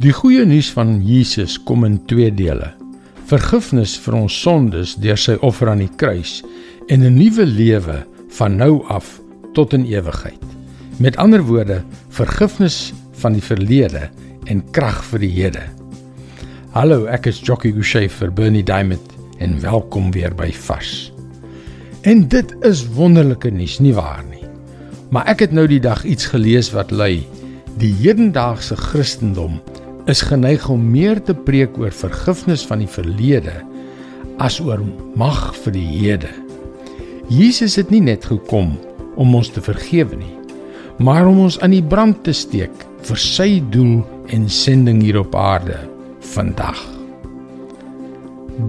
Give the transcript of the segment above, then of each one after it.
Die goeie nuus van Jesus kom in twee dele. Vergifnis vir ons sondes deur sy offer aan die kruis en 'n nuwe lewe van nou af tot in ewigheid. Met ander woorde, vergifnis van die verlede en krag vir die hede. Hallo, ek is Jockey Gouchee vir Bernie Diamond en welkom weer by Vars. En dit is wonderlike nuus, nie waar nie? Maar ek het nou die dag iets gelees wat lui: Die hedendaagse Christendom is geneig om meer te preek oor vergifnis van die verlede as oor mag vir die hede. Jesus het nie net gekom om ons te vergewe nie, maar om ons aan die brand te steek vir sy doel en sending hier op aarde vandag.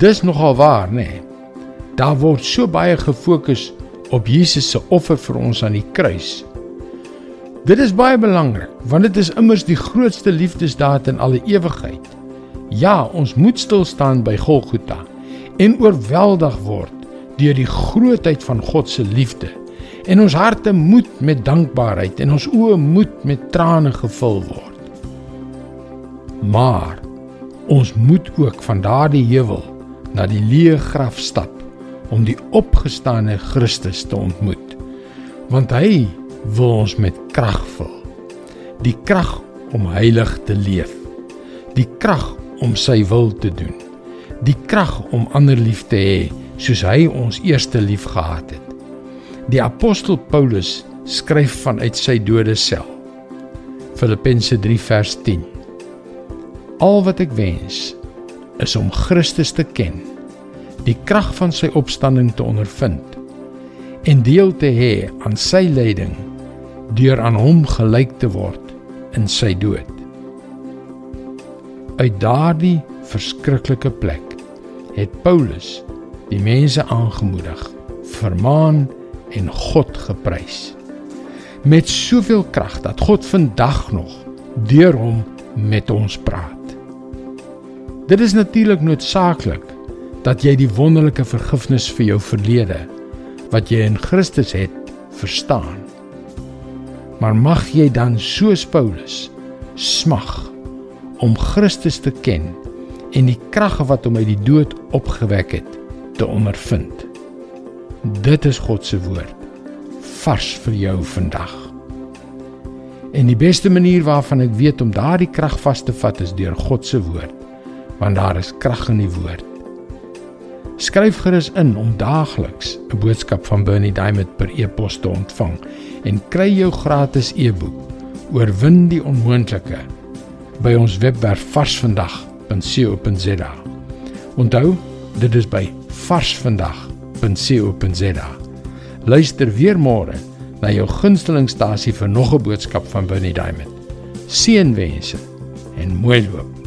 Dis nogal waar, nê? Nee. Daar word so baie gefokus op Jesus se offer vir ons aan die kruis Dit is baie belangrik want dit is immers die grootste liefdesdaad in alle ewigheid. Ja, ons moet stil staan by Golgotha en oorweldig word deur die grootheid van God se liefde. En ons harte moet met dankbaarheid en ons oë moet met trane gevul word. Maar ons moet ook van daardie heuwel na die leë graf stap om die opgestane Christus te ontmoet. Want hy wil ons met krag vul. Die krag om heilig te leef. Die krag om sy wil te doen. Die krag om ander lief te hê soos hy ons eerste lief gehad het. Die apostel Paulus skryf vanuit sy dode sel. Filippense 3 vers 10. Al wat ek wens is om Christus te ken, die krag van sy opstanding te ondervind en deel te hê aan sy lyding deur aan hom gelyk te word in sy dood. Uit daardie verskriklike plek het Paulus die mense aangemoedig, vermaan en God geprys. Met soveel krag dat God vandag nog deur hom met ons praat. Dit is natuurlik noodsaaklik dat jy die wonderlike vergifnis vir jou verlede wat jy in Christus het, verstaan maar mag jy dan soos Paulus smag om Christus te ken en die krag wat hom uit die dood opgewek het te ondervind. Dit is God se woord vars vir jou vandag. En die beste manier waarvan ek weet om daardie krag vas te vat is deur God se woord, want daar is krag in die woord. Skryf gerus in om daagliks 'n boodskap van Bernie Diamond per e-pos te ontvang en kry jou gratis e-boek Oorwin die onmoontlike by ons webwerf varsvandag.co.za. Onthou, dit is by varsvandag.co.za. Luister weer môre na jou gunstelingstasie vir nog 'n boodskap van Bernie Diamond. Seënwense en mooi loop.